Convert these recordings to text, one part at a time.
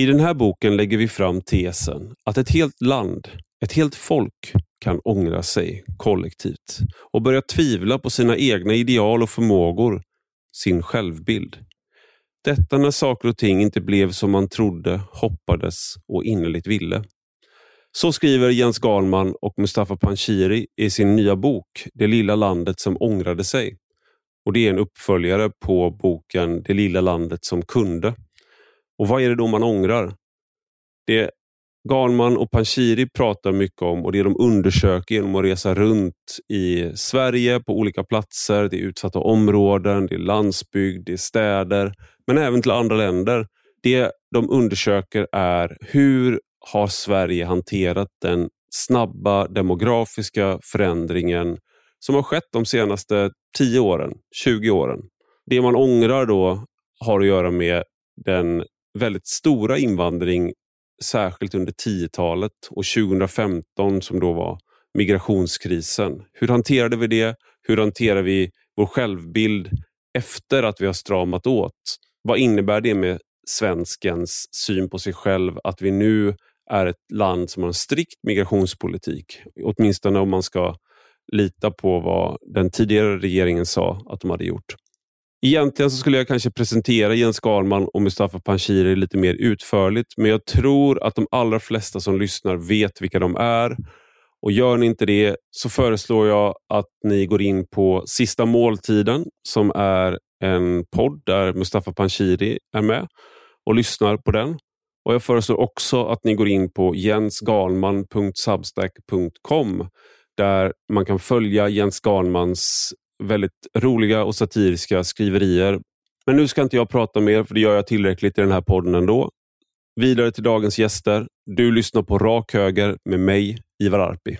I den här boken lägger vi fram tesen att ett helt land, ett helt folk kan ångra sig kollektivt och börja tvivla på sina egna ideal och förmågor, sin självbild. Detta när saker och ting inte blev som man trodde, hoppades och innerligt ville. Så skriver Jens Galman och Mustafa Panshiri i sin nya bok Det lilla landet som ångrade sig. Och Det är en uppföljare på boken Det lilla landet som kunde. Och vad är det då man ångrar? Det Galman och Panshiri pratar mycket om och det de undersöker genom att resa runt i Sverige på olika platser. Det är utsatta områden, det är landsbygd, det är städer, men även till andra länder. Det de undersöker är hur har Sverige hanterat den snabba demografiska förändringen som har skett de senaste 10 åren, 20 åren. Det man ångrar då har att göra med den väldigt stora invandring, särskilt under 10-talet och 2015 som då var migrationskrisen. Hur hanterade vi det? Hur hanterar vi vår självbild efter att vi har stramat åt? Vad innebär det med svenskens syn på sig själv att vi nu är ett land som har en strikt migrationspolitik? Åtminstone om man ska lita på vad den tidigare regeringen sa att de hade gjort. Egentligen så skulle jag kanske presentera Jens Galman och Mustafa Panshiri lite mer utförligt, men jag tror att de allra flesta som lyssnar vet vilka de är. Och Gör ni inte det så föreslår jag att ni går in på Sista måltiden som är en podd där Mustafa Panshiri är med och lyssnar på den. Och Jag föreslår också att ni går in på jensgalman.substack.com där man kan följa Jens Galmans väldigt roliga och satiriska skriverier. Men nu ska inte jag prata mer, för det gör jag tillräckligt i den här podden ändå. Vidare till dagens gäster. Du lyssnar på Rak Höger med mig, Ivar Arpi.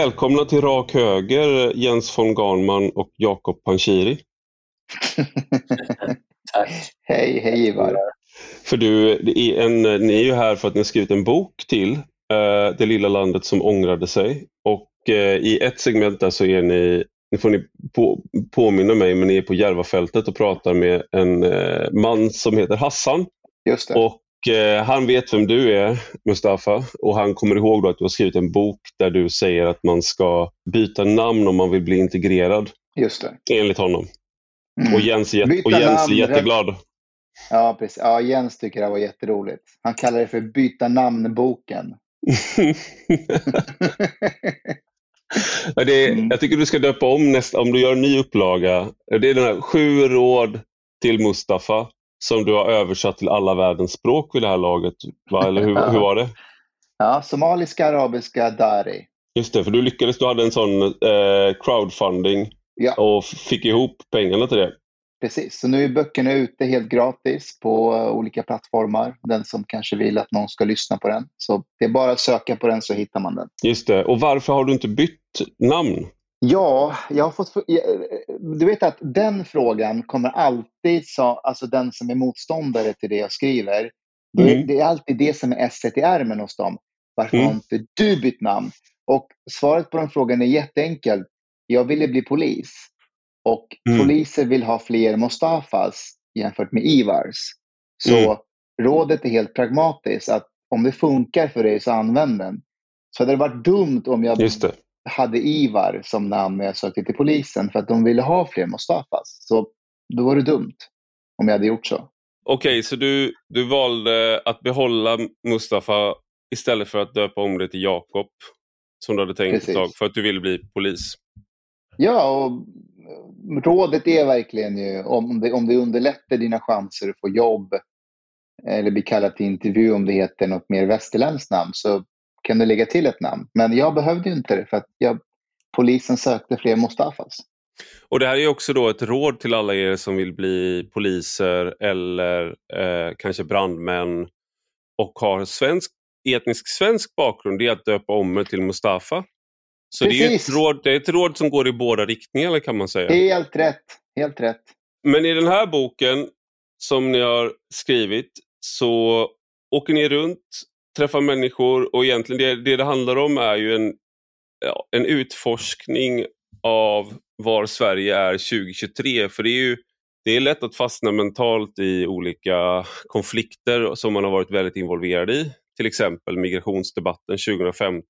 Välkomna till Rak Höger, Jens von Garnman och Jakob Panshiri. Tack. Hej, hej Ivar. För du, är en, ni är ju här för att ni har skrivit en bok till, uh, Det lilla landet som ångrade sig. Och uh, i ett segment där så är ni, nu får ni på, påminna mig, men ni är på Järvafältet och pratar med en uh, man som heter Hassan. Just det. Och eh, han vet vem du är, Mustafa, och han kommer ihåg att du har skrivit en bok där du säger att man ska byta namn om man vill bli integrerad. Just det. Enligt honom. Mm. Och Jens, är, och Jens namn, är jätteglad. Ja, precis. Ja, Jens tycker det var jätteroligt. Han kallar det för byta namn-boken. det mm. Jag tycker du ska döpa om nästa, om du gör en ny upplaga. Det är den här sju råd till Mustafa som du har översatt till alla världens språk vid det här laget. Va? Eller hur, hur var det? Ja, somaliska, arabiska, dari. Just det, för du lyckades. Du hade en sån eh, crowdfunding ja. och fick ihop pengarna till det. Precis, så nu är böckerna ute helt gratis på uh, olika plattformar. Den som kanske vill att någon ska lyssna på den. Så det är bara att söka på den så hittar man den. Just det, och varför har du inte bytt namn? Ja, jag har fått... Du vet att den frågan kommer alltid, så, alltså den som är motståndare till det jag skriver, mm. det, är alltid det som är esset i ärmen hos dem. Varför mm. har inte du bytt namn? Och svaret på den frågan är jätteenkel. Jag ville bli polis. Och mm. poliser vill ha fler Mustafas jämfört med Ivars. Så mm. rådet är helt pragmatiskt. att Om det funkar för dig så använd den. Så hade det varit dumt om jag hade Ivar som namn när jag sökte till polisen för att de ville ha fler Mustafas. Så då var det dumt om jag hade gjort så. Okej, okay, så du, du valde att behålla Mustafa istället för att döpa om det till Jakob som du hade tänkt Precis. ett tag för att du ville bli polis? Ja, och rådet är verkligen ju om det, om det underlättar dina chanser att få jobb eller bli kallad till intervju om det heter något mer västerländskt namn så kan du lägga till ett namn? Men jag behövde inte det för att jag, polisen sökte fler Mustafas. Och Det här är också då ett råd till alla er som vill bli poliser eller eh, kanske brandmän och har svensk etnisk svensk bakgrund är att döpa om mig till Mustafa. Så det är, ett råd, det är ett råd som går i båda riktningarna kan man säga. Helt rätt. Helt rätt. Men i den här boken som ni har skrivit så åker ni runt, träffa människor och egentligen det det, det handlar om är ju en, ja, en utforskning av var Sverige är 2023. För det är ju det är lätt att fastna mentalt i olika konflikter som man har varit väldigt involverad i. Till exempel migrationsdebatten 2015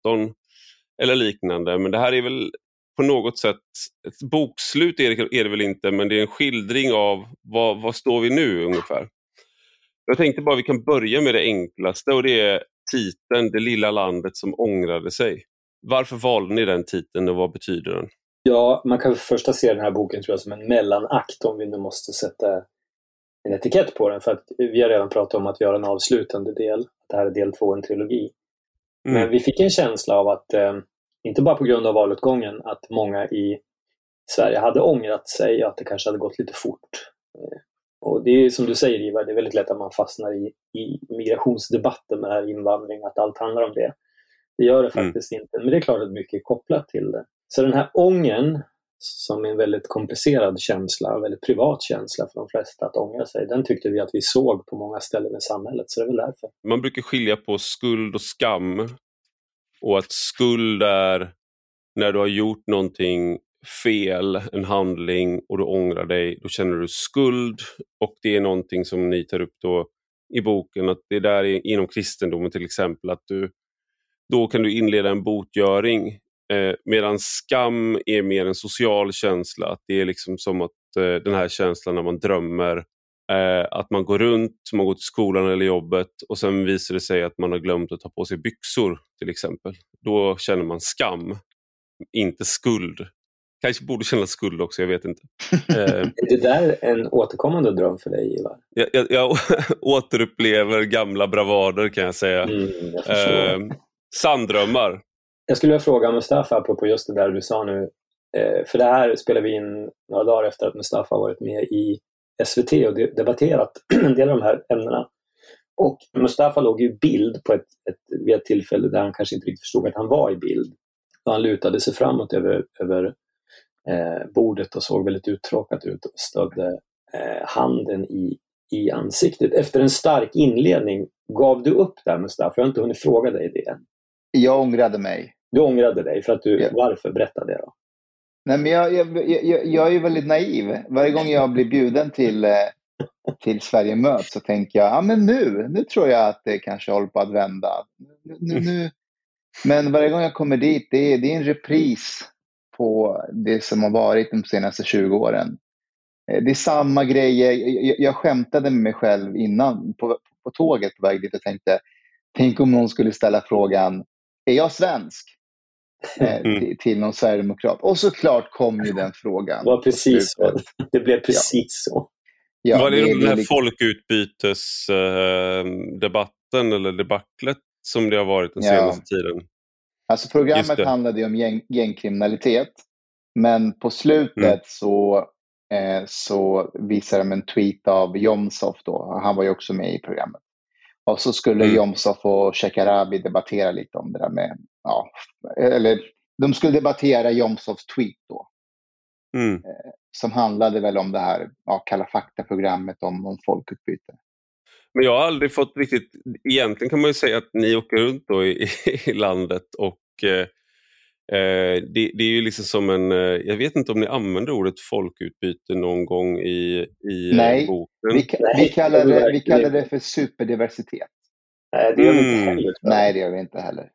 eller liknande. Men det här är väl på något sätt, ett bokslut är det, är det väl inte, men det är en skildring av vad, vad står vi nu ungefär. Jag tänkte bara vi kan börja med det enklaste och det är titeln Det lilla landet som ångrade sig. Varför valde ni den titeln och vad betyder den? Ja, man kan först se den här boken tror jag som en mellanakt om vi nu måste sätta en etikett på den. För att vi har redan pratat om att vi har en avslutande del. Det här är del två, en trilogi. Mm. Men vi fick en känsla av att, eh, inte bara på grund av valutgången, att många i Sverige hade ångrat sig och att det kanske hade gått lite fort. Och det är som du säger Ivar, det är väldigt lätt att man fastnar i, i migrationsdebatten med här invandring, att allt handlar om det. Det gör det mm. faktiskt mm. inte, men det är klart att mycket är kopplat till det. Så den här ången, som är en väldigt komplicerad känsla, en väldigt privat känsla för de flesta att ångra sig, den tyckte vi att vi såg på många ställen i samhället, så det är väl därför. Man brukar skilja på skuld och skam. Och att skuld är när du har gjort någonting fel, en handling och du ångrar dig, då känner du skuld. Och det är någonting som ni tar upp då i boken, att det är där inom kristendomen till exempel, att du då kan du inleda en botgöring Eh, Medan skam är mer en social känsla. Att det är liksom som att eh, den här känslan när man drömmer. Eh, att man går runt, man går till skolan eller jobbet och sen visar det sig att man har glömt att ta på sig byxor till exempel. Då känner man skam, inte skuld. Kanske borde känna skuld också, jag vet inte. Eh, är det där en återkommande dröm för dig, Ivar? Jag, jag, jag återupplever gamla bravader kan jag säga. Mm, jag eh, sanddrömmar. Jag skulle vilja fråga Mustafa, apropå just det där du sa nu. Eh, för det här spelar vi in några dagar efter att Mustafa varit med i SVT och debatterat en del av de här ämnena. Och Mustafa låg i bild på ett, ett, vid ett tillfälle där han kanske inte riktigt förstod att han var i bild. Och han lutade sig framåt över, över bordet och såg väldigt uttråkad ut och stödde eh, handen i, i ansiktet. Efter en stark inledning, gav du upp där Mustafa? Jag har inte hunnit fråga dig det än. Jag ångrade mig. Du ångrade dig för att du, ja. varför? Berätta det då. Nej, men jag, jag, jag, jag är ju väldigt naiv. Varje gång jag blir bjuden till, eh, till Sverige möts så tänker jag, ja men nu, nu tror jag att det kanske håller på att vända. Nu, nu. Men varje gång jag kommer dit, det är, det är en repris på det som har varit de senaste 20 åren. Eh, det är samma grejer. Jag, jag skämtade med mig själv innan på, på tåget på väg dit och tänkte, tänk om någon skulle ställa frågan, är jag svensk? Eh, mm. till, någon sverigedemokrat. Och såklart kom ju den frågan. Det, var precis så. det blev precis ja. så. Ja, var det, det den här liksom... folkutbytesdebatten eller debaclet som det har varit den senaste ja. tiden? Alltså programmet handlade ju om gäng, gängkriminalitet. Men på slutet mm. så, eh, så visade de en tweet av Jomshof. Då. Han var ju också med i programmet. Och så skulle mm. Jomshof och Shekarabi debattera lite om det där med, ja, eller de skulle debattera Jomshofs tweet då. Mm. Eh, som handlade väl om det här ja, Kalla fakta-programmet om, om folkutbyte. Men jag har aldrig fått riktigt, egentligen kan man ju säga att ni åker runt då i, i landet och eh, Eh, det, det, är ju liksom som en, eh, jag vet inte om ni använder ordet folkutbyte någon gång i, i eh, Nej, boken? Vi, vi, kallar det, vi kallar det för superdiversitet. Nej, det gör vi inte mm. heller. Nej, det gör vi inte heller.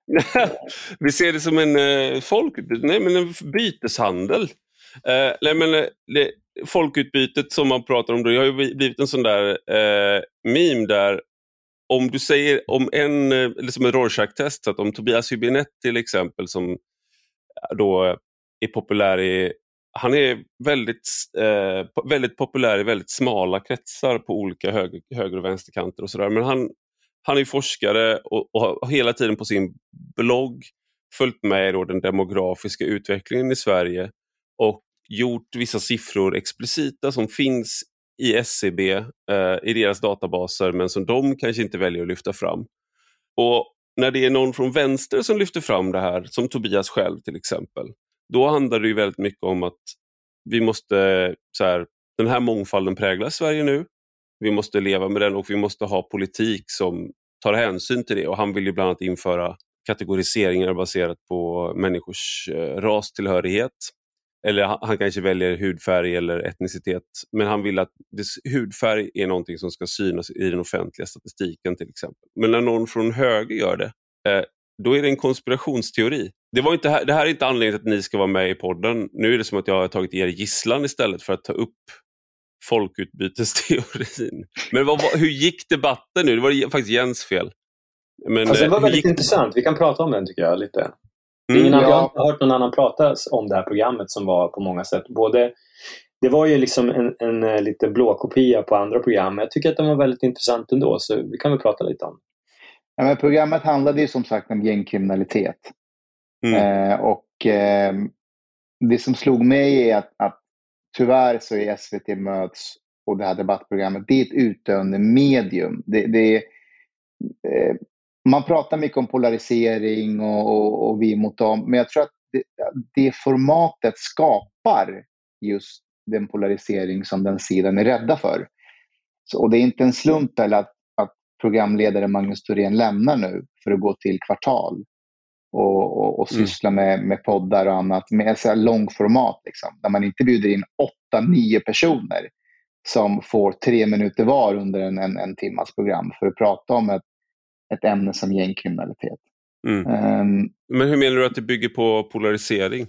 vi ser det som en uh, folkutbyte, nej men en byteshandel. Uh, nej, men, det, folkutbytet som man pratar om, det har ju blivit en sån där uh, meme där om du säger om en, eh, liksom en Rorschach-test, att om Tobias Hübinette till exempel som eh, då är populär i han är väldigt, eh, väldigt populär i väldigt smala kretsar på olika höger, höger och vänsterkanter och sådär. Men han, han är forskare och, och, har hela tiden på sin blogg följt med då den demografiska utvecklingen i Sverige och gjort vissa siffror explicita som finns i SCB, eh, i deras databaser, men som de kanske inte väljer att lyfta fram. Och när det är någon från vänster som lyfter fram det här, som Tobias själv till exempel, då handlar det ju väldigt mycket om att vi måste, så här, den här mångfalden präglar Sverige nu. Vi måste leva med den och vi måste ha politik som tar hänsyn till det. Och Han vill ju bland annat införa kategoriseringar baserat på människors eh, rastillhörighet. Eller han kanske väljer hudfärg eller etnicitet. Men han vill att hudfärg är någonting som ska synas i den offentliga statistiken till exempel. Men när någon från höger gör det, eh, då är det en konspirationsteori. Det, var inte, det här är inte anledningen till att ni ska vara med i podden. Nu är det som att jag har tagit er gisslan istället för att ta upp folkutbytesteorin. Men vad, hur gick debatten nu? Det var faktiskt Jens fel. Men, alltså, det var väldigt gick... intressant. Vi kan prata om den tycker jag lite. Mm, Ingen ja. Jag har inte hört någon annan prata om det här programmet som var på många sätt. Både, det var ju liksom en, en, en lite blåkopia på andra program. Jag tycker att den var väldigt intressant ändå, så vi kan väl prata lite om ja, men Programmet handlade ju som sagt om gängkriminalitet. Mm. Eh, och eh, Det som slog mig är att, att tyvärr så är SVT Möts och det här debattprogrammet, det är ett utdöende medium. Det, det, eh, man pratar mycket om polarisering och, och, och, vi mot dem, men jag tror att det, det, formatet skapar just den polarisering som den sidan är rädda för. Så, och det är inte en slump eller att, att programledare Magnus Thorén lämnar nu för att gå till Kvartal och, och, och mm. syssla med, med poddar och annat med så här långformat. Liksom, där man inte bjuder in åtta, nio personer som får tre minuter var under en, en, en timmas program för att prata om ett, ett ämne som gängkriminalitet. Mm. Um, men hur menar du att det bygger på polarisering?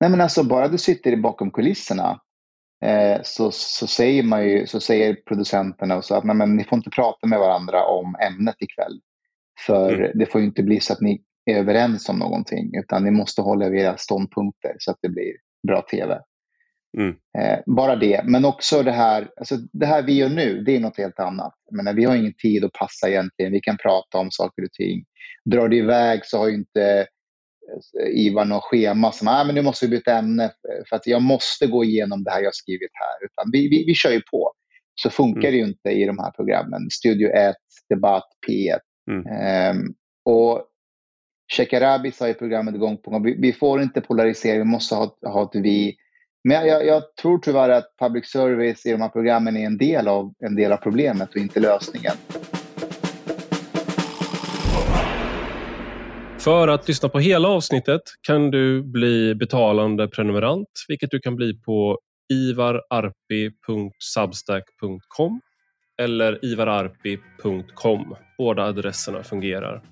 Nej men alltså bara du sitter bakom kulisserna eh, så, så, säger man ju, så säger producenterna och så att nej, men, ni får inte prata med varandra om ämnet ikväll. För mm. det får inte bli så att ni är överens om någonting utan ni måste hålla era ståndpunkter så att det blir bra tv. Mm. Eh, bara det, men också det här, alltså det här vi gör nu, det är något helt annat. Men vi har ingen tid att passa egentligen, vi kan prata om saker och ting. Drar det iväg så har ju inte eh, Ivar något schema som ah, men nu måste vi byta ämne för att jag måste gå igenom det här jag skrivit här. Utan vi, vi, vi kör ju på. Så funkar mm. det ju inte i de här programmen. Studio 1, Debatt, P1. Mm. Um, och Shekarabi sa i programmet gång på gång, vi, vi får inte polarisera, vi måste ha, ha ett vi. Men jag, jag, tror tyvärr att public service i de här programmen är en del av, en del av problemet och inte lösningen. För att lyssna på hela avsnittet kan du bli betalande prenumerant, vilket du kan bli på ivararpi.substack.com eller ivararpi.com. Båda adresserna fungerar.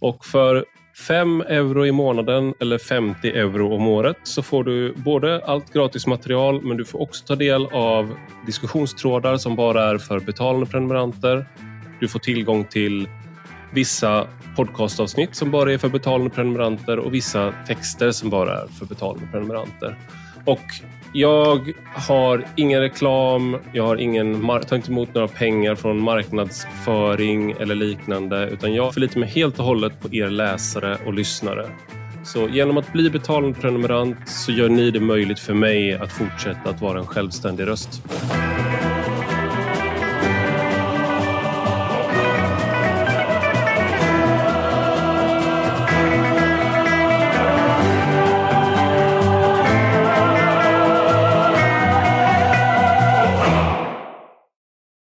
Och för 5 euro i månaden eller 50 euro om året så får du både allt gratis material men du får också ta del av diskussionstrådar som bara är för betalande prenumeranter. Du får tillgång till vissa podcastavsnitt som bara är för betalande prenumeranter och vissa texter som bara är för betalande prenumeranter. Och jag har ingen reklam, jag har ingen, tar inte emot några pengar från marknadsföring eller liknande utan jag förlitar mig helt och hållet på er läsare och lyssnare. Så genom att bli betalande prenumerant så gör ni det möjligt för mig att fortsätta att vara en självständig röst.